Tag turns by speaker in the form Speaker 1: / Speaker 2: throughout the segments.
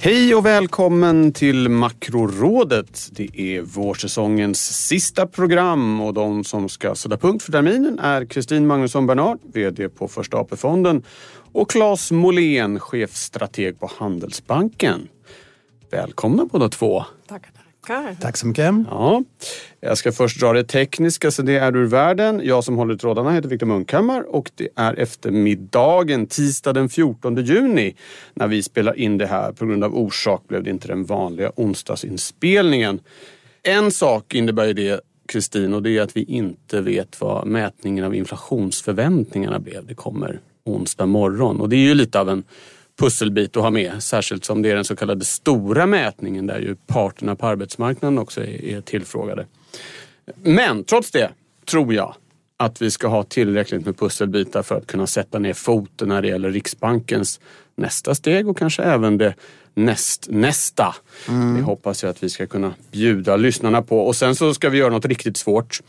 Speaker 1: Hej och välkommen till Makrorådet. Det är vårsäsongens sista program och de som ska sätta punkt för terminen är Kristin Magnusson Bernard, VD på Första AP-fonden och Claes Molén, chefstrateg på Handelsbanken. Välkomna båda två.
Speaker 2: Tackar, tackar.
Speaker 3: Tack så mycket.
Speaker 1: Ja, jag ska först dra det tekniska så det är ur världen. Jag som håller i trådarna heter Viktor Munkhammar och det är eftermiddagen tisdag den 14 juni när vi spelar in det här. På grund av orsak blev det inte den vanliga onsdagsinspelningen. En sak innebär ju det Kristin och det är att vi inte vet vad mätningen av inflationsförväntningarna blev. Det kommer onsdag morgon och det är ju lite av en pusselbit att ha med. Särskilt som det är den så kallade stora mätningen där ju parterna på arbetsmarknaden också är, tillfrågade. Men trots det tror jag att vi ska ha tillräckligt med pusselbitar för att kunna sätta ner foten när det gäller Riksbankens nästa steg och kanske även det näst, nästa. Mm. Det hoppas jag att vi ska kunna bjuda lyssnarna på. Och sen så ska vi göra något riktigt svårt.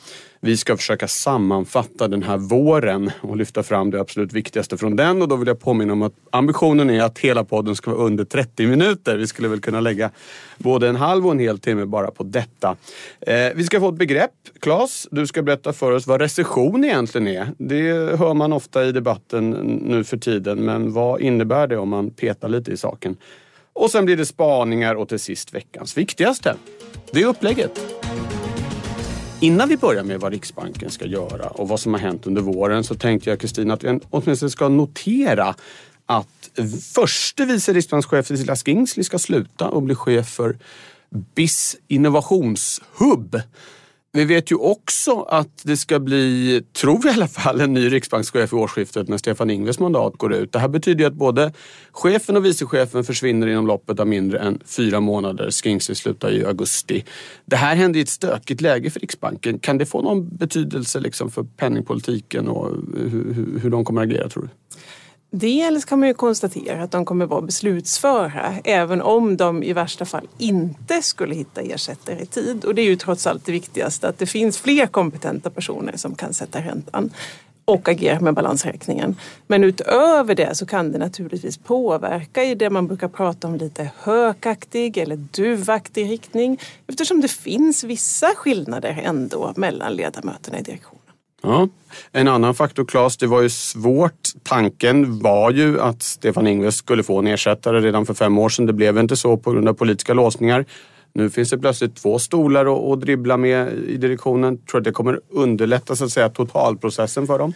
Speaker 1: Vi ska försöka sammanfatta den här våren och lyfta fram det absolut viktigaste från den. Och då vill jag påminna om att ambitionen är att hela podden ska vara under 30 minuter. Vi skulle väl kunna lägga både en halv och en hel timme bara på detta. Eh, vi ska få ett begrepp. Claes, du ska berätta för oss vad recession egentligen är. Det hör man ofta i debatten nu för tiden, men vad innebär det om man petar lite i saken? Och sen blir det spaningar och till sist veckans viktigaste. Det är upplägget. Innan vi börjar med vad Riksbanken ska göra och vad som har hänt under våren så tänkte jag Kristina att vi åtminstone ska notera att förste vice riksbankschef Cecilia Skingsley ska sluta och bli chef för BIS innovationshub. Vi vet ju också att det ska bli, tror vi i alla fall, en ny riksbankschef i årsskiftet när Stefan Ingves mandat går ut. Det här betyder ju att både chefen och vicechefen försvinner inom loppet av mindre än fyra månader. Skingsley slutar i augusti. Det här händer i ett stökigt läge för Riksbanken. Kan det få någon betydelse liksom för penningpolitiken och hur, hur, hur de kommer att agera tror du?
Speaker 2: Dels kan man ju konstatera att de kommer vara beslutsföra även om de i värsta fall inte skulle hitta ersättare i tid. Och det är ju trots allt det viktigaste att det finns fler kompetenta personer som kan sätta räntan och agera med balansräkningen. Men utöver det så kan det naturligtvis påverka i det man brukar prata om lite hökaktig eller duvaktig riktning eftersom det finns vissa skillnader ändå mellan ledamöterna i direktionen.
Speaker 1: Ja. En annan faktor Claes, det var ju svårt. Tanken var ju att Stefan Ingves skulle få en ersättare redan för fem år sedan. Det blev inte så på grund av politiska låsningar. Nu finns det plötsligt två stolar att dribbla med i direktionen. Tror du att det kommer underlätta så att säga, totalprocessen för dem?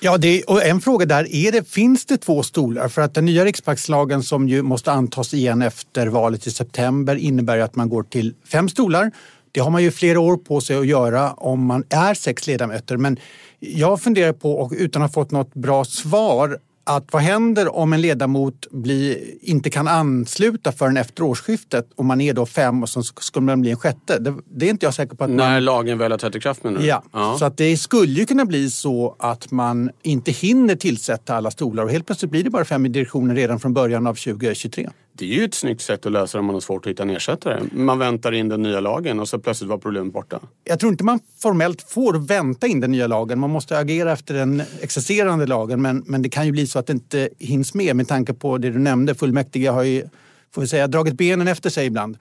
Speaker 3: Ja, det, och en fråga där är det, finns det två stolar? För att den nya riksbankslagen som ju måste antas igen efter valet i september innebär att man går till fem stolar det har man ju flera år på sig att göra om man är sex ledamöter. Men jag funderar på, och utan att ha fått något bra svar, att vad händer om en ledamot blir, inte kan ansluta förrän efter årsskiftet och man är då fem och så skulle man bli en sjätte? Det, det är inte jag säker på. att
Speaker 1: När man... lagen väl har trätt i kraft menar
Speaker 3: du? Ja. ja, så att det skulle ju kunna bli så att man inte hinner tillsätta alla stolar och helt plötsligt blir det bara fem i direktionen redan från början av 2023.
Speaker 1: Det är ju ett snyggt sätt att lösa det om man har svårt att hitta en ersättare. Man väntar in den nya lagen och så plötsligt var problemet borta.
Speaker 3: Jag tror inte man formellt får vänta in den nya lagen. Man måste agera efter den existerande lagen men, men det kan ju bli så att det inte hinns med med tanke på det du nämnde. Fullmäktige har ju får vi säga, dragit benen efter sig ibland.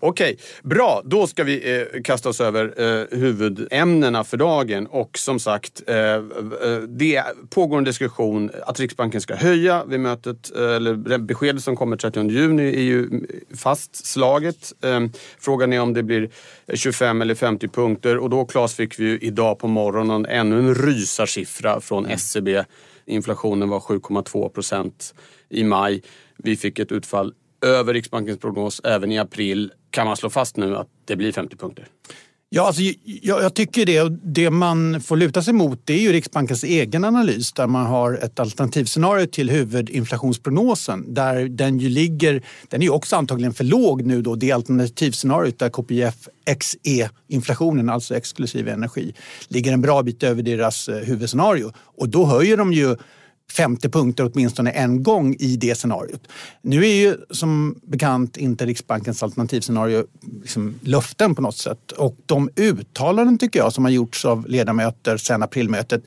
Speaker 1: Okej, bra. Då ska vi eh, kasta oss över eh, huvudämnena för dagen. Och som sagt, eh, eh det pågår en diskussion att Riksbanken ska höja vid mötet. Eh, eller beskedet som kommer 30 juni är ju fastslaget. Eh, frågan är om det blir 25 eller 50 punkter. Och då, Claes, fick vi ju idag på morgonen ännu en rysarsiffra från SCB. E Inflationen var 7,2 procent i maj. Vi fick ett utfall över Riksbankens prognos även i april. Kan man slå fast nu att det blir 50 punkter?
Speaker 3: Ja, alltså, jag, jag, tycker det. Det man får luta sig mot det är ju Riksbankens egen analys där man har ett alternativscenario till huvudinflationsprognosen där den ju ligger, den är ju också antagligen för låg nu då, det alternativscenariot där KPIF XE-inflationen, alltså exklusive energi, ligger en bra bit över deras eh, huvudscenario. Och då höjer de ju 50 punkter åtminstone en gång i det scenariot. Nu är ju som bekant inte Riksbankens alternativscenario liksom löften på något sätt och de uttalanden tycker jag som har gjorts av ledamöter sedan aprilmötet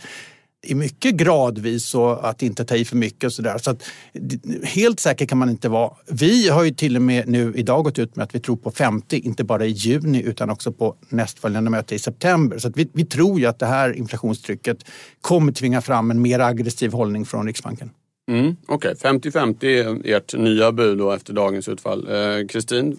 Speaker 3: i mycket gradvis och att inte ta i för mycket och sådär. Så att, helt säker kan man inte vara. Vi har ju till och med nu idag gått ut med att vi tror på 50, inte bara i juni utan också på nästföljande möte i september. Så vi, vi tror ju att det här inflationstrycket kommer tvinga fram en mer aggressiv hållning från Riksbanken.
Speaker 1: Mm, Okej, okay. 50-50 är ert nya bud då efter dagens utfall. Eh, Kristin,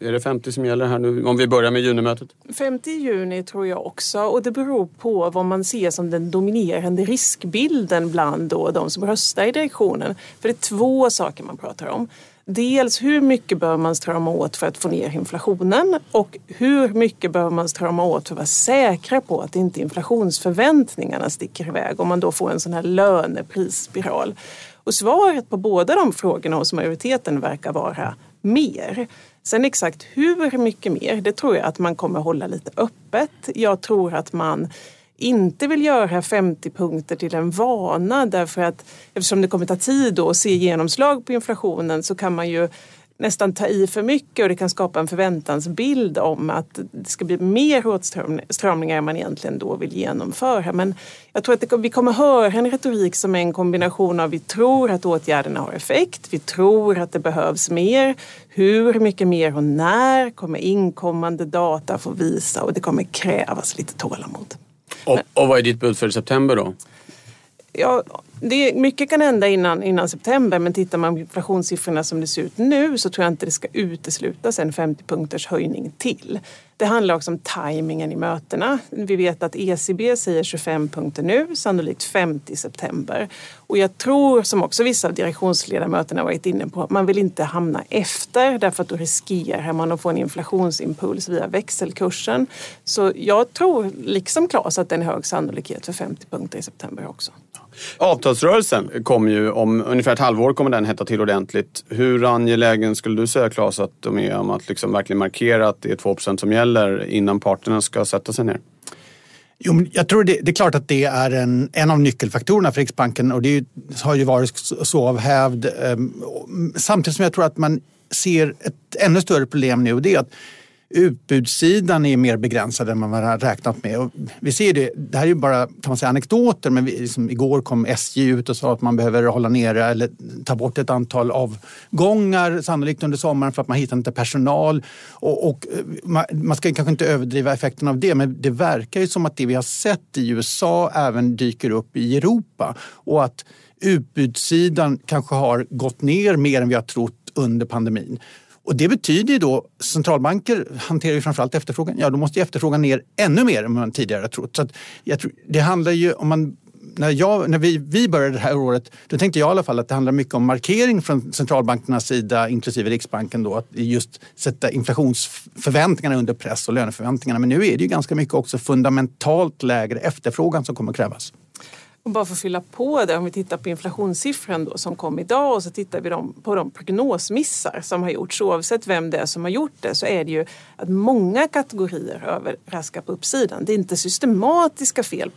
Speaker 1: eh, är det 50 som gäller här nu? Om vi börjar med junimötet.
Speaker 2: 50 juni tror jag också och det beror på vad man ser som den dominerande riskbilden bland då de som röstar i direktionen. För det är två saker man pratar om. Dels hur mycket behöver man strama åt för att få ner inflationen och hur mycket behöver man strama åt för att vara säkra på att inte inflationsförväntningarna sticker iväg om man då får en sån här löneprisspiral. Och svaret på båda de frågorna hos majoriteten verkar vara mer. Sen exakt hur mycket mer, det tror jag att man kommer hålla lite öppet. Jag tror att man inte vill göra 50 punkter till en vana därför att eftersom det kommer ta tid att se genomslag på inflationen så kan man ju nästan ta i för mycket och det kan skapa en förväntansbild om att det ska bli mer åtstramningar än man egentligen då vill genomföra. Men jag tror att det, vi kommer höra en retorik som är en kombination av vi tror att åtgärderna har effekt, vi tror att det behövs mer. Hur mycket mer och när kommer inkommande data få visa och det kommer krävas lite tålamod.
Speaker 1: Och, och vad är ditt bud för september då?
Speaker 2: Ja, det, mycket kan hända innan, innan september men tittar man på inflationssiffrorna som det ser ut nu så tror jag inte det ska uteslutas en 50 punkters höjning till. Det handlar också om tajmingen i mötena. Vi vet att ECB säger 25 punkter nu, sannolikt 50 i september. Och jag tror, som också vissa av direktionsledamöterna varit inne på, att man vill inte hamna efter därför att då riskerar man att få en inflationsimpuls via växelkursen. Så jag tror, liksom Claes, att det är en hög sannolikhet för 50 punkter i september också.
Speaker 1: Avtalsrörelsen kommer ju om ungefär ett halvår kommer den hetta till ordentligt. Hur angelägen skulle du säga Claes att de är om att liksom verkligen markera att det är 2% som gäller innan parterna ska sätta sig ner?
Speaker 3: Jo, jag tror det, det, är klart att det är en, en av nyckelfaktorerna för Riksbanken och det ju, har ju varit så av hävd. Ehm, samtidigt som jag tror att man ser ett ännu större problem nu och det är att utbudssidan är mer begränsad än man har räknat med. Och vi ser det, det här är ju bara kan man säga, anekdoter men vi, liksom, igår kom SJ ut och sa att man behöver hålla nere eller ta bort ett antal avgångar sannolikt under sommaren för att man hittar inte personal. Och, och eh, man, man, ska kanske inte överdriva effekten av det men det verkar ju som att det vi har sett i USA även dyker upp i Europa och att utbudssidan kanske har gått ner mer än vi har trott under pandemin. Och det betyder ju då, centralbanker hanterar ju framförallt efterfrågan, ja då måste efterfrågan ner ännu mer än man tidigare trott. Så jag tror, det handlar ju om man när, jag, när vi, vi började det här året, då tänkte jag i alla fall att det handlar mycket om markering från centralbankernas sida, inklusive Riksbanken, då, att just sätta inflationsförväntningarna under press och löneförväntningarna. Men nu är det ju ganska mycket också fundamentalt lägre efterfrågan som kommer krävas.
Speaker 2: Och bara för att fylla på det, om vi tittar på inflationssiffran då, som kom idag och så tittar vi på de prognosmissar som har gjorts. Oavsett vem det är som har gjort det så är det ju att många kategorier överraskar på uppsidan. Det är inte systematiska fel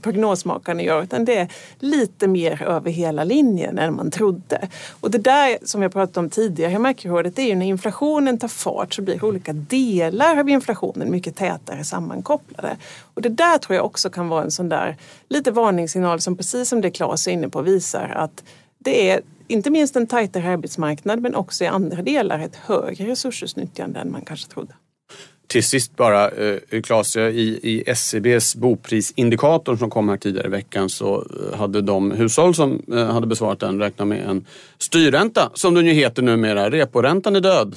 Speaker 2: prognosmakarna gör utan det är lite mer över hela linjen än man trodde. Och det där som jag pratade om tidigare i makrorådet, det är ju när inflationen tar fart så blir olika delar av inflationen mycket tätare sammankopplade. Och det där tror jag också kan vara en sån där lite varningssignal som precis som det Claes är inne på visar att det är inte minst en tajtare arbetsmarknad men också i andra delar ett högre resursutnyttjande än man kanske trodde.
Speaker 1: Till sist bara, eh, Claes, eh, i, i SCBs boprisindikator som kom här tidigare i veckan så eh, hade de hushåll som hade besvarat den räknat med en styrränta, som den ju heter numera. Reporäntan är död.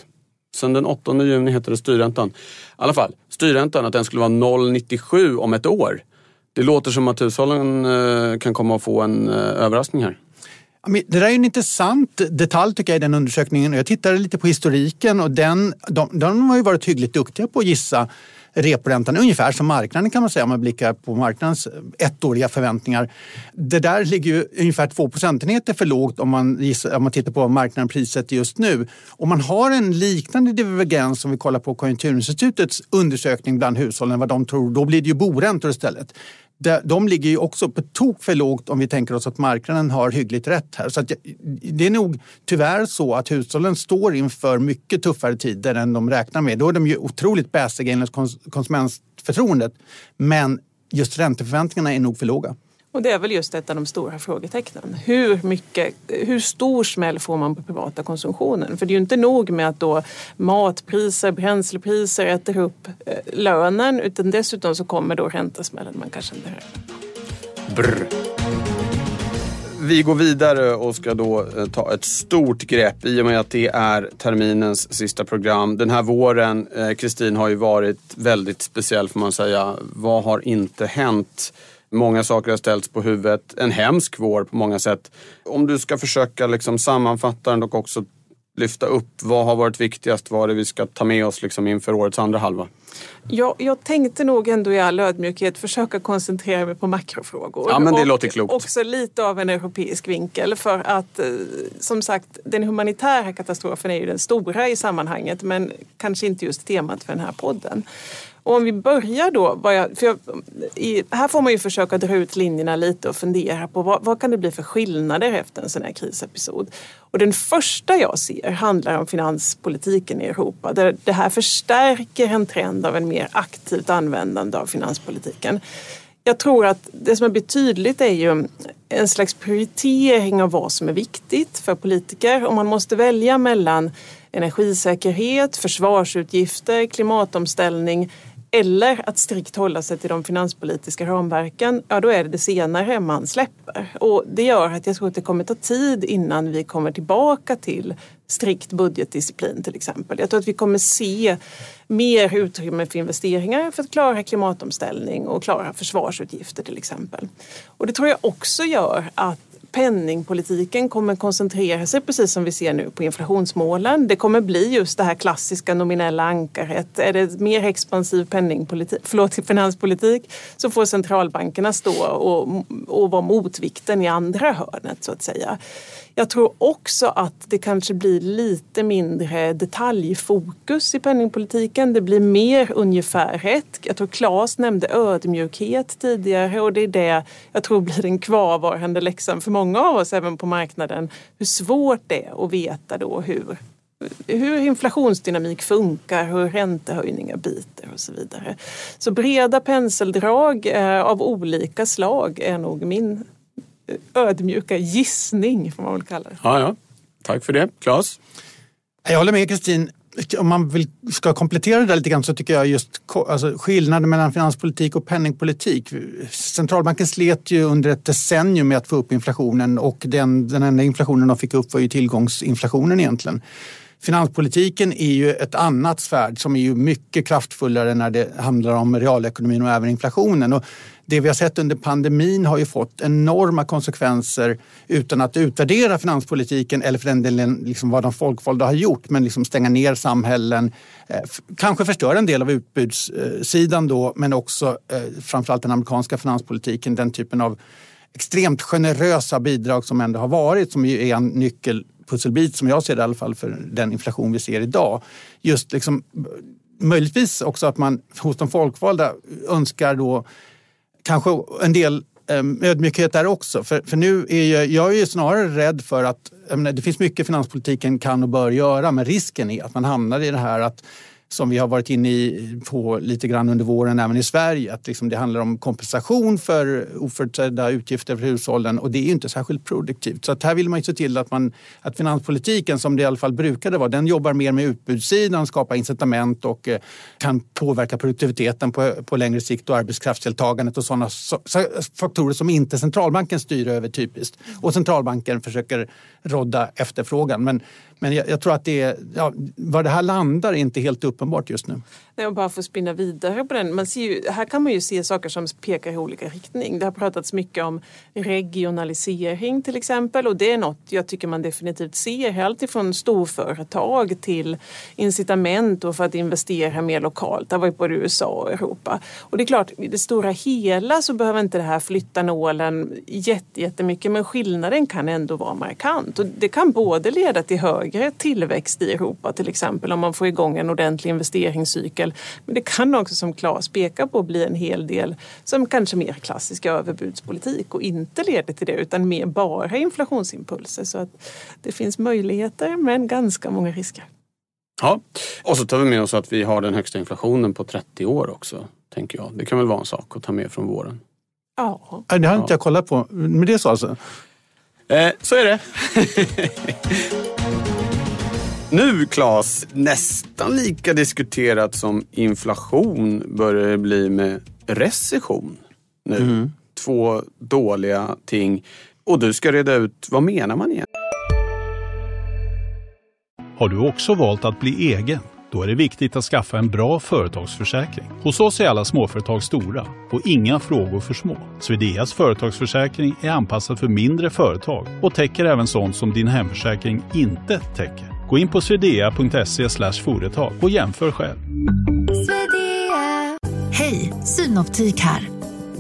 Speaker 1: Sen den 8 juni heter det styrräntan. I alla fall, styrräntan, att den skulle vara 0,97 om ett år. Det låter som att hushållen eh, kan komma att få en eh, överraskning här.
Speaker 3: Det där är en intressant detalj tycker jag i den undersökningen. Jag tittade lite på historiken och den, de, de har ju varit hyggligt duktiga på att gissa reporäntan ungefär som marknaden kan man säga om man blickar på marknadens eh, ettåriga förväntningar. Det där ligger ju ungefär två procentenheter för lågt om man, gissar, om man tittar på vad marknaden prissätter just nu. Om man har en liknande divergens som vi kollar på Konjunkturinstitutets undersökning bland hushållen, vad de tror, då blir det ju boräntor istället de ligger ju också på tok för lågt om vi tänker oss att marknaden har hyggligt rätt här. Så det är nog tyvärr så att hushållen står inför mycket tuffare tider än de räknar med. Då är de ju otroligt bäsiga enligt konsumentförtroendet. Men just ränteförväntningarna är nog för låga.
Speaker 2: Och det är väl just ett av de stora frågetecknen. Hur, mycket, hur stor smäll får man på privata konsumtionen? För det är ju inte nog med att då matpriser, bränslepriser äter upp eh, lönen utan dessutom så kommer då räntesmällen man kanske inte
Speaker 1: Brr. Vi går vidare och ska då eh, ta ett stort grepp i och med att det är terminens sista program. Den här våren, eh, Kristin, har ju varit väldigt speciell får man säga. Vad har inte hänt? Många saker har ställts på huvudet. En hemsk vår på många sätt. Om du ska försöka liksom sammanfatta den och också lyfta upp vad har varit viktigast? Vad är det vi ska ta med oss liksom inför årets andra halva?
Speaker 2: Ja, jag tänkte nog ändå i all ödmjukhet försöka koncentrera mig på makrofrågor.
Speaker 1: Ja, men det och låter klokt.
Speaker 2: Också lite av en europeisk vinkel för att eh, som sagt den humanitära katastrofen är ju den stora i sammanhanget men kanske inte just temat för den här podden. Och om vi börjar då, jag, för jag, i, här får man ju försöka dra ut linjerna lite och fundera på vad, vad, kan det bli för skillnader efter en sån här krisepisod. Och den första jag ser handlar om finanspolitiken i Europa där det här förstärker en trend av en mer aktivt användande av finanspolitiken. Jag tror att det som har blivit tydligt är ju en slags prioritering av vad som är viktigt för politiker. Om man måste välja mellan energisäkerhet, försvarsutgifter, klimatomställning eller att strikt hålla sig till de finanspolitiska ramverken, ja då är det det senare man släpper. Och det gör att jag tror att det kommer ta tid innan vi kommer tillbaka till strikt budgetdisciplin till exempel. Jag tror att vi kommer se mer utrymme för investeringar för att klara klimatomställning och klara försvarsutgifter till exempel. Och det tror jag också gör att penningpolitiken kommer koncentrera sig, precis som vi ser nu, på inflationsmålen. Det kommer bli just det här klassiska nominella ankaret. Är det mer expansiv penningpolitik, förlåt, finanspolitik så får centralbankerna stå och, och vara motvikten i andra hörnet så att säga. Jag tror också att det kanske blir lite mindre detaljfokus i penningpolitiken. Det blir mer ungefär rätt. Jag tror Claes nämnde ödmjukhet tidigare och det är det jag tror blir den kvarvarande läxan för många av oss även på marknaden. Hur svårt det är att veta då hur hur inflationsdynamik funkar, hur räntehöjningar biter och så vidare. Så breda penseldrag eh, av olika slag är nog min ödmjuka gissning får man väl kalla det.
Speaker 1: Ja, ja. Tack för det. Claes?
Speaker 3: Jag håller med Kristin. Om man vill, ska komplettera det där lite grann så tycker jag just alltså, skillnaden mellan finanspolitik och penningpolitik. Centralbanken slet ju under ett decennium med att få upp inflationen och den, den enda inflationen de fick upp var ju tillgångsinflationen egentligen. Finanspolitiken är ju ett annat svärd som är ju mycket kraftfullare när det handlar om realekonomin och även inflationen. Och det vi har sett under pandemin har ju fått enorma konsekvenser utan att utvärdera finanspolitiken eller för den delen liksom vad de folkvalda har gjort. Men liksom stänga ner samhällen, eh, kanske förstöra en del av utbudssidan då men också eh, framförallt den amerikanska finanspolitiken, den typen av extremt generösa bidrag som ändå har varit som ju är en nyckelpusselbit som jag ser det i alla fall för den inflation vi ser idag. Just liksom, möjligtvis också att man hos de folkvalda önskar då kanske en del eh, ödmjukhet där också. För, för nu är jag, jag är snarare rädd för att menar, det finns mycket finanspolitiken kan och bör göra men risken är att man hamnar i det här att som vi har varit inne på lite grann under våren även i Sverige. Att liksom det handlar om kompensation för oförutsedda utgifter för hushållen och det är ju inte särskilt produktivt. Så att här vill man ju se till att, man, att finanspolitiken, som det i alla fall brukade vara, den jobbar mer med utbudssidan, skapar incitament och eh, kan påverka produktiviteten på, på längre sikt och arbetskraftsdeltagandet och sådana faktorer som inte centralbanken styr över typiskt. Och centralbanken försöker rodda efterfrågan. Men men jag, jag tror att det är, ja, var det här landar är inte helt uppenbart just nu.
Speaker 2: Nej, och bara för att spinna vidare på den. Man ser ju, här kan man ju se saker som pekar i olika riktning. Det har pratats mycket om regionalisering till exempel och det är något jag tycker man definitivt ser. Alltifrån storföretag till incitament och för att investera mer lokalt. Det har varit både USA och Europa. Och det är klart, i det stora hela så behöver inte det här flytta nålen jättemycket men skillnaden kan ändå vara markant. Och det kan både leda till högre tillväxt i Europa till exempel om man får igång en ordentlig investeringscykel. Men det kan också som Claes pekar på bli en hel del som kanske mer klassisk överbudspolitik och inte leder till det utan mer bara inflationsimpulser. Så att det finns möjligheter men ganska många risker.
Speaker 1: Ja, och så tar vi med oss att vi har den högsta inflationen på 30 år också. Tänker jag. Det kan väl vara en sak att ta med från våren.
Speaker 2: Ja.
Speaker 3: Det har inte jag kollat på. Men det är så alltså?
Speaker 1: Eh, så är det. nu Claes, nästan lika diskuterat som inflation börjar det bli med recession. Nu.
Speaker 3: Mm.
Speaker 1: Två dåliga ting. Och du ska reda ut, vad menar man egentligen?
Speaker 4: Har du också valt att bli egen? Då är det viktigt att skaffa en bra företagsförsäkring. Hos oss är alla småföretag stora och inga frågor för små. Swedeas företagsförsäkring är anpassad för mindre företag och täcker även sånt som din hemförsäkring inte täcker. Gå in på swedea.se företag och jämför själv.
Speaker 5: Hej, Synoptik här.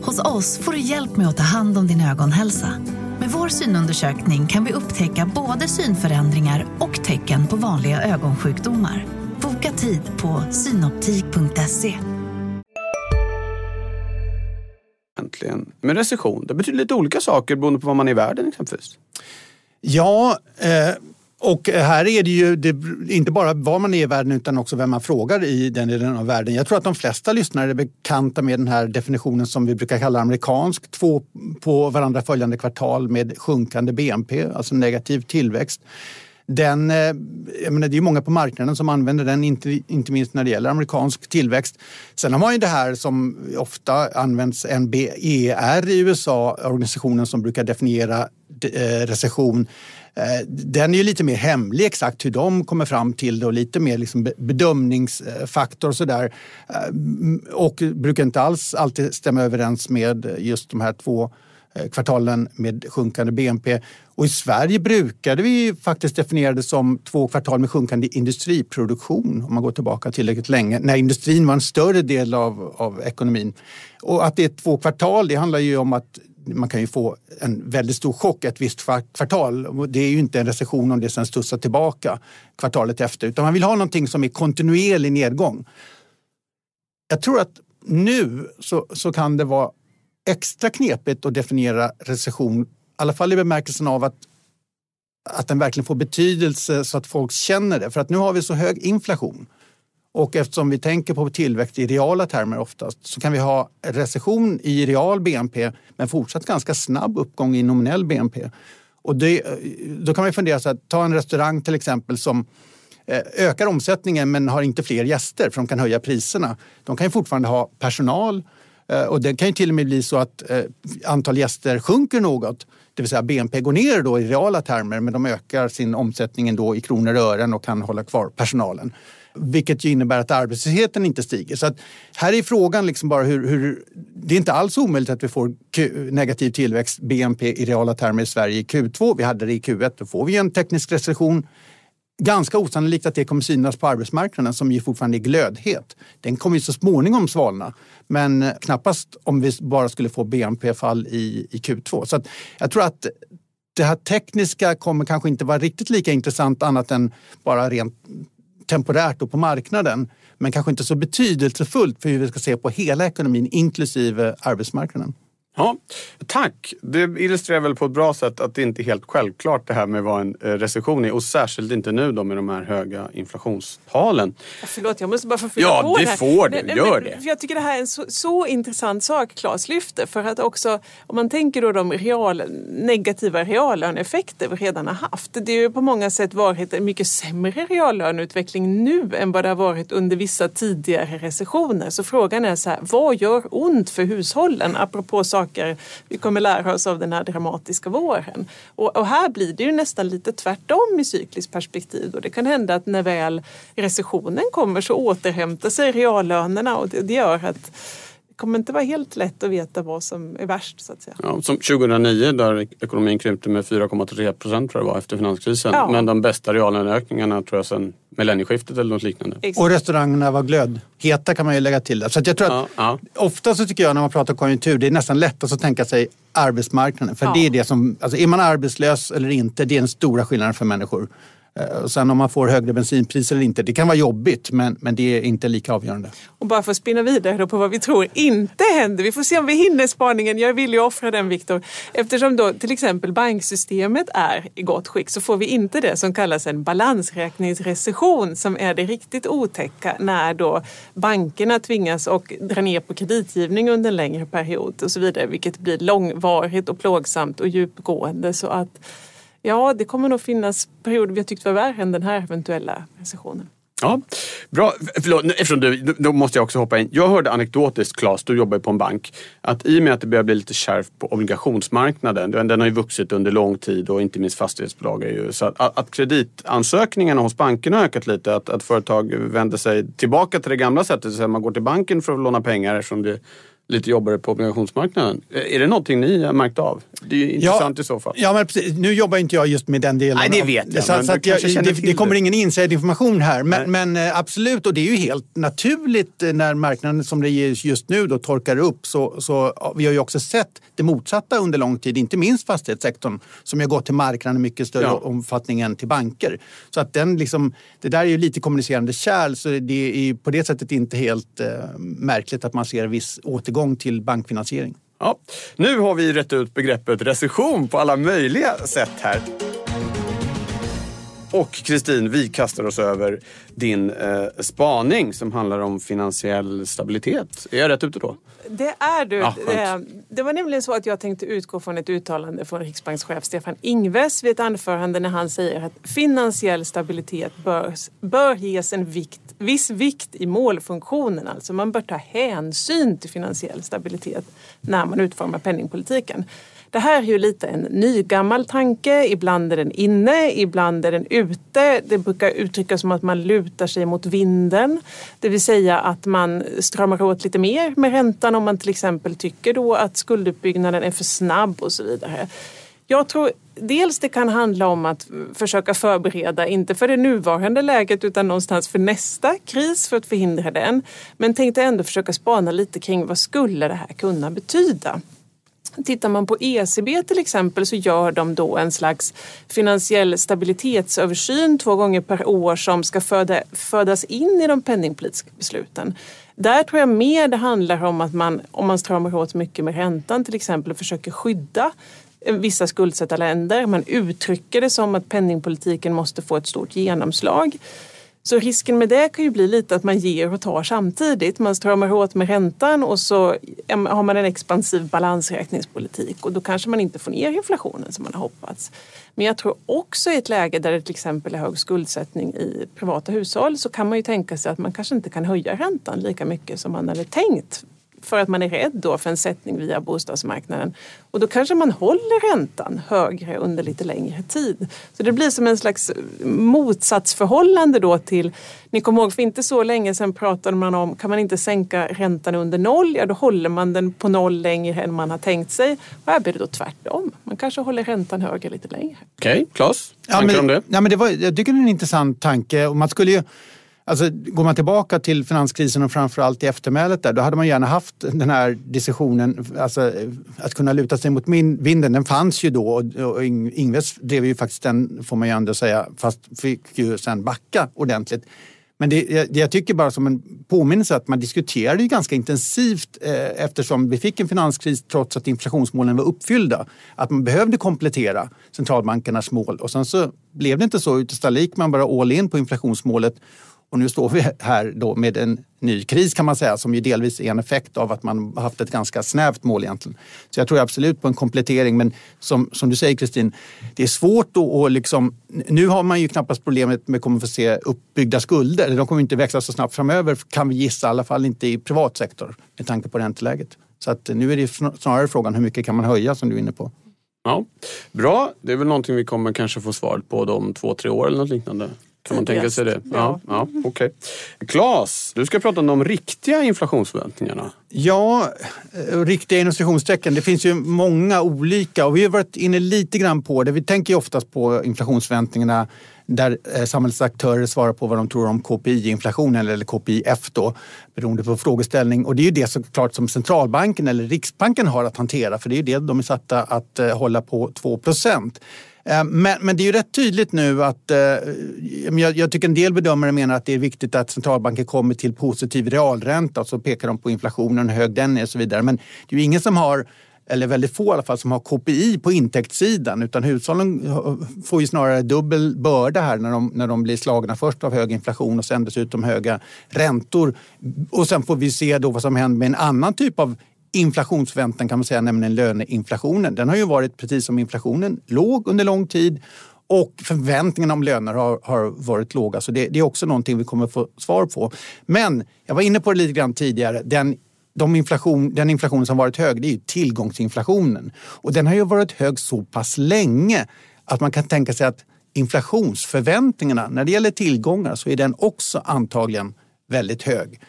Speaker 5: Hos oss får du hjälp med att ta hand om din ögonhälsa. Med vår synundersökning kan vi upptäcka både synförändringar och tecken på vanliga ögonsjukdomar. Boka tid på synoptik.se.
Speaker 1: egentligen med recession? Det betyder lite olika saker beroende på var man är i världen exempelvis.
Speaker 3: Ja, eh, och här är det ju det, inte bara var man är i världen utan också vem man frågar i den delen av världen. Jag tror att de flesta lyssnare är bekanta med den här definitionen som vi brukar kalla amerikansk. Två på varandra följande kvartal med sjunkande BNP, alltså negativ tillväxt. Den, eh, jag menar, det är många på marknaden som använder den, inte, inte minst när det gäller amerikansk tillväxt. Sen har man ju det här som ofta används, NBER i USA, organisationen som brukar definiera eh, recession. Eh, den är ju lite mer hemlig exakt hur de kommer fram till det och lite mer liksom bedömningsfaktor och sådär. Eh, och brukar inte alls alltid stämma överens med just de här två eh, kvartalen med sjunkande BNP. Och i Sverige brukade vi faktiskt definiera det som två kvartal med sjunkande industriproduktion om man går tillbaka tillräckligt länge, när industrin var en större del av, av ekonomin. Och att det är två kvartal, det handlar ju om att man kan ju få en väldigt stor chock ett visst kvartal. Det är ju inte en recession om det sen studsar tillbaka kvartalet efter, utan man vill ha någonting som är kontinuerlig nedgång. Jag tror att nu så, så kan det vara extra knepigt att definiera recession, i alla fall i bemärkelsen av att, att den verkligen får betydelse så att folk känner det. För att nu har vi så hög inflation. Och eftersom vi tänker på tillväxt i reala termer oftast så kan vi ha recession i real BNP men fortsatt ganska snabb uppgång i nominell BNP. Och det, eh, då kan man fundera så här, ta en restaurang till exempel som eh, ökar omsättningen men har inte fler gäster för de kan höja priserna. De kan ju fortfarande ha personal eh, och det kan ju till och med bli så att antal gäster sjunker något. Det vill säga BNP går ner då i reala termer men de ökar sin omsättning ändå i kronor och ören och kan hålla kvar personalen. Vilket ju innebär att arbetslösheten inte stiger. Så att här är frågan liksom bara hur, hur... Det är inte alls omöjligt att vi får Q, negativ tillväxt, BNP i reala termer i Sverige i Q2. Vi hade det i Q1. Då får vi en teknisk recession. Ganska osannolikt att det kommer synas på arbetsmarknaden som ju fortfarande är glödhet. Den kommer ju så småningom svalna. Men knappast om vi bara skulle få BNP-fall i, i Q2. Så att jag tror att det här tekniska kommer kanske inte vara riktigt lika intressant annat än bara rent temporärt och på marknaden. Men kanske inte så betydelsefullt för hur vi ska se på hela ekonomin inklusive arbetsmarknaden.
Speaker 1: Ja, tack. Det illustrerar väl på ett bra sätt att det inte är helt självklart det här med vad en eh, recession är och särskilt inte nu då med de här höga inflationstalen.
Speaker 2: Förlåt, jag måste bara få fylla
Speaker 1: Ja,
Speaker 2: på
Speaker 1: det
Speaker 2: här.
Speaker 1: får du.
Speaker 2: Nej,
Speaker 1: Gör
Speaker 2: men-
Speaker 1: det.
Speaker 2: För jag tycker det här är en så, så intressant sak Claes lyfter. För att också, om man tänker då de real, negativa reallöneeffekter vi redan har haft. Det har ju på många sätt varit en mycket sämre reallöneutveckling nu än vad det har varit under vissa tidigare recessioner. Så frågan är så här, vad gör ont för hushållen? Apropå saker saker vi kommer lära oss av den här dramatiska våren. Och, och här blir det ju nästan lite tvärtom i cykliskt perspektiv. Och det kan hända att när väl recessionen kommer så återhämtar sig reallönerna och det, det gör att kommer inte vara helt lätt att veta vad som är värst. Så att säga.
Speaker 1: Ja, som 2009 där ekonomin krympte med 4,3 procent tror jag var efter finanskrisen.
Speaker 2: Ja.
Speaker 1: Men de bästa reallöneökningarna tror jag sedan millennieskiftet eller något liknande.
Speaker 2: Exakt.
Speaker 3: Och restaurangerna var glödheta kan man ju lägga till. Så att jag tror att
Speaker 1: Ja,
Speaker 3: ofta så tycker jag när man pratar konjunktur, det är nästan lättast att tänka sig arbetsmarknaden. För
Speaker 2: Ja.
Speaker 3: det är det som, alltså är man arbetslös eller inte, det är den stora skillnaden för människor. Eh, sen om man får högre bensinpriser eller inte, det kan vara jobbigt men, men det är inte lika avgörande.
Speaker 2: Och bara för att spinna vidare då på vad vi tror inte händer. Vi får se om vi hinner spaningen. Jag vill ju offra den Viktor. Eftersom då till exempel banksystemet är i gott skick så får vi inte det som kallas en balansräkningsrecession som är det riktigt otäcka när då bankerna tvingas och dra ner på kreditgivning under en längre period och så vidare. Vilket blir långvarigt och plågsamt och djupgående. Så att ja, det kommer nog finnas perioder vi har tyckt var värre än den här eventuella recessionen.
Speaker 1: Ja, bra. Förlåt, nu- eftersom du, då måste jag också hoppa in. Jag hörde anekdotiskt, Claes, du jobbar ju på en bank, att i och med att det börjar bli lite kärvt på obligationsmarknaden, den har ju vuxit under lång tid och inte minst fastighetsbolag är ju, så att, att kreditansökningarna hos bankerna har ökat lite, att, att företag vänder sig tillbaka till det gamla sättet, så att man går till banken för att låna pengar eftersom det lite jobbigare på obligationsmarknaden. Är det någonting ni har märkt av? Det är ju intressant i så fall.
Speaker 3: Ja, men precis. Nu jobbar inte jag just med den delen.
Speaker 1: Nej, det vet jag,
Speaker 3: Så,
Speaker 1: men
Speaker 3: så att jag, det, det kommer ingen inside-information här. Men, men eh, absolut, och det är ju helt naturligt eh, när marknaden som det är just nu då torkar upp. Så, så ja, vi har ju också sett det motsatta under lång tid, inte minst fastighetssektorn som har gått till marknaden i mycket större
Speaker 1: Ja.
Speaker 3: omfattning än till banker. Så att den liksom, det där är ju lite kommunicerande kärl så det är på det sättet inte helt eh, märkligt att man ser viss återgång till bankfinansiering.
Speaker 1: Ja, nu har vi rätt ut begreppet recession på alla möjliga sätt här. Och Kristin, vi kastar oss över din eh, spaning som handlar om finansiell stabilitet. Är jag rätt ute då?
Speaker 2: Det är du.
Speaker 1: Ja, skönt.
Speaker 2: Eh, det var nämligen så att jag tänkte utgå från ett uttalande från riksbankschef Stefan Ingves vid ett anförande när han säger att finansiell stabilitet bör, bör ges en vikt, viss vikt i målfunktionen. Alltså man bör ta hänsyn till finansiell stabilitet när man utformar penningpolitiken. Det här är ju lite en nygammal tanke. Ibland är den inne, ibland är den ute. Det brukar uttryckas som att man lutar sig mot vinden. Det vill säga att man stramar åt lite mer med räntan om man till exempel tycker då att skulduppbyggnaden är för snabb och så vidare. Jag tror dels det kan handla om att försöka förbereda, inte för det nuvarande läget utan någonstans för nästa kris för att förhindra den. Men tänkte ändå försöka spana lite kring vad skulle det här kunna betyda? Tittar man på ECB till exempel så gör de då en slags finansiell stabilitetsöversyn två gånger per år som ska föda, födas in i de penningpolitiska besluten. Där tror jag mer det handlar om att man, om man stramar åt mycket med räntan till exempel och försöker skydda eh, vissa skuldsatta länder. Man uttrycker det som att penningpolitiken måste få ett stort genomslag. Så risken med det kan ju bli lite att man ger och tar samtidigt. Man stramar åt med räntan och så har man en expansiv balansräkningspolitik och då kanske man inte får ner inflationen som man har hoppats. Men jag tror också i ett läge där det till exempel är hög skuldsättning i privata hushåll så kan man ju tänka sig att man kanske inte kan höja räntan lika mycket som man hade tänkt för att man är rädd då för en sättning via bostadsmarknaden. Och då kanske man håller räntan högre under lite längre tid. Så det blir som en slags motsatsförhållande då till, ni kommer ihåg för inte så länge sedan pratade man om, kan man inte sänka räntan under noll, ja då håller man den på noll längre än man har tänkt sig. Och här blir det då tvärtom. Man kanske håller räntan högre lite längre.
Speaker 1: Okej, okay, Claes?
Speaker 3: Ja,
Speaker 1: Tankar
Speaker 3: men,
Speaker 1: om det?
Speaker 3: Ja, men det var, jag tycker det är en intressant tanke. Och man skulle ju, alltså, går man tillbaka till finanskrisen och framförallt i eftermälet där, då hade man gärna haft den här diskussionen, alltså, att kunna luta sig mot min, vinden, den fanns ju då och, och Ingves drev ju faktiskt den, får man ju ändå säga, fast fick ju sen backa ordentligt. Men det, jag, jag tycker bara som en påminnelse att man diskuterade ju ganska intensivt eh, eftersom vi fick en finanskris trots att inflationsmålen var uppfyllda. Att man behövde komplettera centralbankernas mål och sen så blev det inte så. Istället gick man bara all in på inflationsmålet och nu står vi här då med en ny kris kan man säga som ju delvis är en effekt av att man har haft ett ganska snävt mål egentligen. Så jag tror absolut på en komplettering men som, som du säger Kristin, det är svårt då att liksom, nu har man ju knappast problemet med att kommer få se uppbyggda skulder. De kommer inte växa så snabbt framöver kan vi gissa, i alla fall inte i privat sektor med tanke på ränteläget. Så att nu är det snarare frågan hur mycket kan man höja som du är inne på.
Speaker 1: Ja, Bra, det är väl någonting vi kommer kanske få svaret på om två, tre år eller något liknande. Kan man tänka sig det? Ja, ja, Okej. Okay. Claes, du ska prata om de riktiga inflationsförväntningarna.
Speaker 3: Ja, eh, riktiga illustrationstecken. Det finns ju många olika och vi har varit inne lite grann på det. Vi tänker ju oftast på inflationsförväntningarna där eh, samhällets aktörer svarar på vad de tror om KPI-inflationen eller KPIF då, beroende på frågeställning. Och det är ju det såklart som centralbanken eller Riksbanken har att hantera för det är ju det de är satta att eh, hålla på 2 procent. Eh, men, men, det är ju rätt tydligt nu att eh, jag, jag, tycker en del bedömare menar att det är viktigt att centralbanken kommer till positiv realränta och så pekar de på inflationen, hur hög den är och så vidare. Men det är ju ingen som har eller väldigt få i alla fall, som har KPI på intäktssidan utan hushållen eh, får ju snarare dubbel börda här när de, när de blir slagna först av hög inflation och sen dessutom höga räntor. Och sen får vi se då vad som händer med en annan typ av inflationsförväntan kan man säga, nämligen löneinflationen. Den har ju varit, precis som inflationen, låg under lång tid och förväntningarna om löner har, har varit låga. Så det, det, är också någonting vi kommer få svar på. Men jag var inne på det lite grann tidigare. Den, de inflation, den inflation som varit hög det är ju tillgångsinflationen. Och den har ju varit hög så pass länge att man kan tänka sig att inflationsförväntningarna när det gäller tillgångar så är den också antagligen väldigt hög.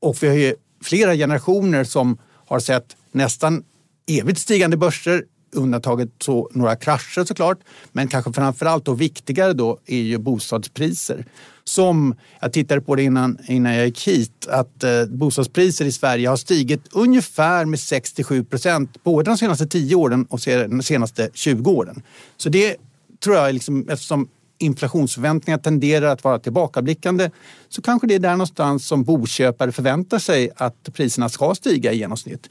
Speaker 3: Och vi har ju flera generationer som har sett nästan evigt stigande börser, undantaget så några krascher såklart. Men kanske framförallt och viktigare då är ju bostadspriser. Som, jag tittade på det innan, innan jag gick hit, att eh, bostadspriser i Sverige har stigit ungefär med 67 procent både de senaste 10 åren och de senaste 20 åren. Så det tror jag, liksom, eftersom inflationsförväntningar tenderar att vara tillbakablickande så kanske det är där någonstans som boköpare förväntar sig att priserna ska stiga i genomsnitt.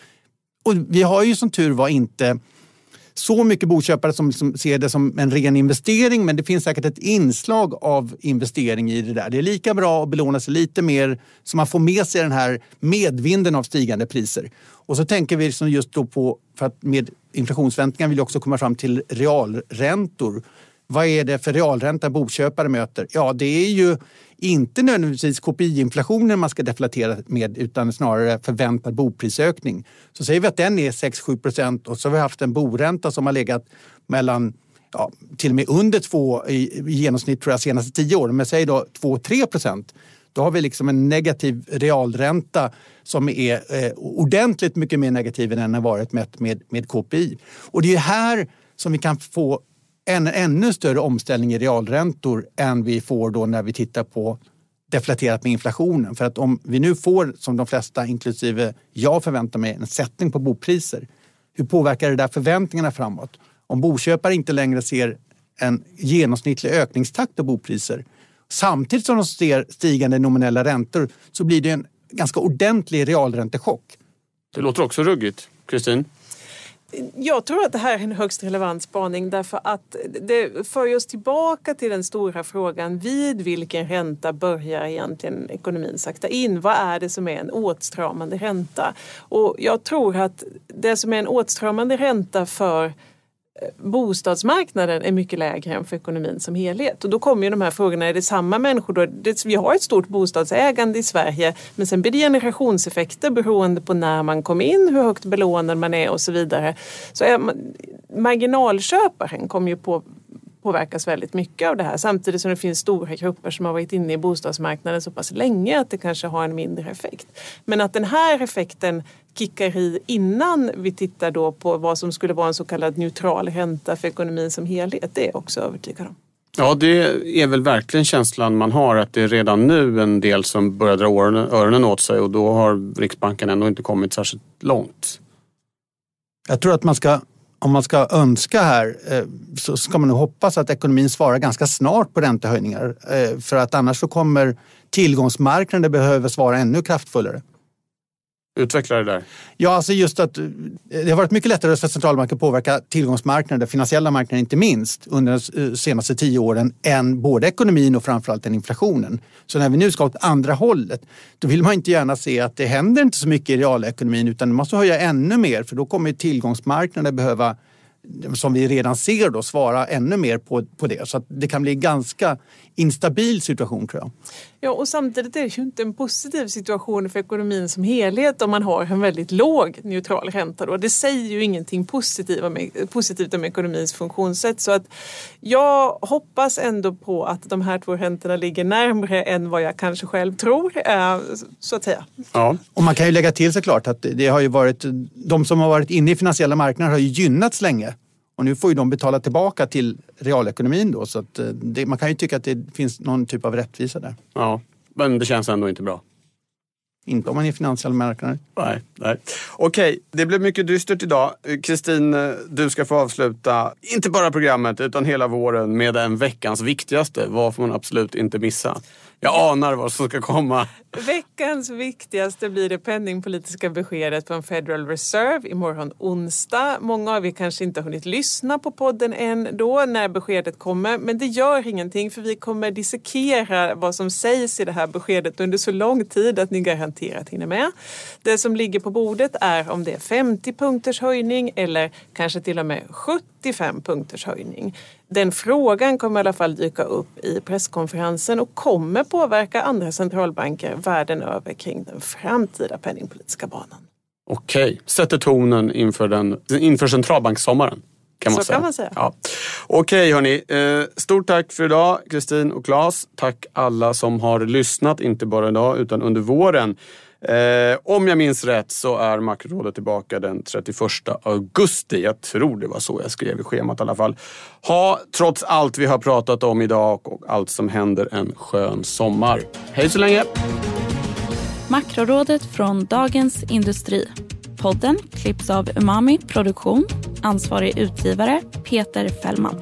Speaker 3: Och vi har ju som tur var inte så mycket boköpare som som, ser det som en ren investering men det finns säkert ett inslag av investering i det där. Det är lika bra att belåna sig lite mer så man får med sig den här medvinden av stigande priser. Och så tänker vi liksom just då på, för att med inflationsförväntningar vill vi också komma fram till realräntor vad är det för realränta boköpare möter? Ja, det är ju inte nödvändigtvis KPI-inflationen man ska deflatera med utan snarare förväntad boprisökning. Så säger vi att den är 6-7 procent och så har vi haft en boränta som har legat mellan ja, till och med under 2 i, i genomsnitt tror jag senaste 10 åren, men säg då 2-3 procent. Då har vi liksom en negativ realränta som är eh, ordentligt mycket mer negativ än den har varit mätt med, med KPI. Och det är här som vi kan få en ännu större omställning i realräntor än vi får då när vi tittar på deflaterat med inflationen. För att om vi nu får, som de flesta, inklusive jag förväntar mig, en sättning på bopriser. Hur påverkar det där förväntningarna framåt? Om boköpare inte längre ser en genomsnittlig ökningstakt av bopriser samtidigt som de ser stigande nominella räntor så blir det en ganska ordentlig realräntechock.
Speaker 1: Det låter också ruggigt. Kristin?
Speaker 2: Jag tror att det här är en högst relevant spaning därför att det för oss tillbaka till den stora frågan vid vilken ränta börjar egentligen ekonomin sakta in? Vad är det som är en åtstramande ränta? Och jag tror att det som är en åtstramande ränta för bostadsmarknaden är mycket lägre än för ekonomin som helhet. Och då kommer ju de här frågorna, är det samma människor då? Det, vi har ett stort bostadsägande i Sverige men sen blir det generationseffekter beroende på när man kom in, hur högt belånad man är och så vidare. Så är man, marginalköparen kommer ju på påverkas väldigt mycket av det här samtidigt som det finns stora grupper som har varit inne i bostadsmarknaden så pass länge att det kanske har en mindre effekt. Men att den här effekten kickar i innan vi tittar då på vad som skulle vara en så kallad neutral ränta för ekonomin som helhet. Det är jag också övertygad om.
Speaker 1: Ja, det är väl verkligen känslan man har att det är redan nu en del som börjar dra öronen åt sig och då har Riksbanken ändå inte kommit särskilt långt.
Speaker 3: Jag tror att man ska, om man ska önska här eh, så ska man nog hoppas att ekonomin svarar ganska snart på räntehöjningar. Eh, för att annars så kommer tillgångsmarknaden behöva svara ännu kraftfullare.
Speaker 1: Utveckla det där.
Speaker 3: Ja, alltså just att eh, det har varit mycket lättare för centralbanker att påverka tillgångsmarknaden, finansiella marknaden inte minst, under de eh, senaste tio åren än både ekonomin och framförallt den inflationen. Så när vi nu ska åt andra hållet, då vill man inte gärna se att det händer inte så mycket i realekonomin utan man måste höja ännu mer för då kommer tillgångsmarknaden behöva som vi redan ser då, svara ännu mer på, på det. Så att det kan bli ganska instabil situation tror jag.
Speaker 2: Ja, och samtidigt är det ju inte en positiv situation för ekonomin som helhet om man har en väldigt låg neutral ränta. Då. Det säger ju ingenting positivt om, positivt om ekonomins funktionssätt. Så att jag hoppas ändå på att de här två räntorna ligger närmre än vad jag kanske själv tror, eh, så att säga.
Speaker 3: Ja. Och man kan ju lägga till såklart att det har ju varit, de som har varit inne i finansiella marknader har ju gynnats länge och nu får ju de betala tillbaka till realekonomin då så att eh, det, man kan ju tycka att det finns någon typ av rättvisa där.
Speaker 1: Ja, men det känns ändå inte bra.
Speaker 3: Inte om man är finansiell marknader.
Speaker 1: Nej, nej. Okej, det blev mycket dystert idag. Kristin, eh, du ska få avsluta, inte bara programmet utan hela våren med en veckans viktigaste. Vad får man absolut inte missa? Jag anar vad som ska komma.
Speaker 2: Veckans viktigaste blir det penningpolitiska beskedet från Federal Reserve imorgon onsdag. Många av er kanske inte har hunnit lyssna på podden än då när beskedet kommer. Men det gör ingenting för vi kommer dissekera vad som sägs i det här beskedet under så lång tid att ni garanterat hinner med. Det som ligger på bordet är om det är 50 punkters höjning eller kanske till och med 70 75 punkters höjning. Den frågan kommer i alla fall dyka upp i presskonferensen och kommer påverka andra centralbanker världen över kring den framtida penningpolitiska banan.
Speaker 1: Okej, sätter tonen inför, den, inför centralbankssommaren. Kan man
Speaker 2: Så
Speaker 1: säga.
Speaker 2: kan man säga.
Speaker 1: Ja. Okej hörni, eh, stort tack för idag Kristin och Claes. Tack alla som har lyssnat, inte bara idag utan under våren. Eh, om jag minns rätt så är Makrorådet tillbaka den 31 augusti. Jag tror det var så jag skrev i schemat i alla fall. Ha trots allt vi har pratat om idag och allt som händer en skön sommar. Hej så länge!
Speaker 6: Makrorådet från Dagens Industri. Podden klipps av Umami Produktion. Ansvarig utgivare Peter Fällman.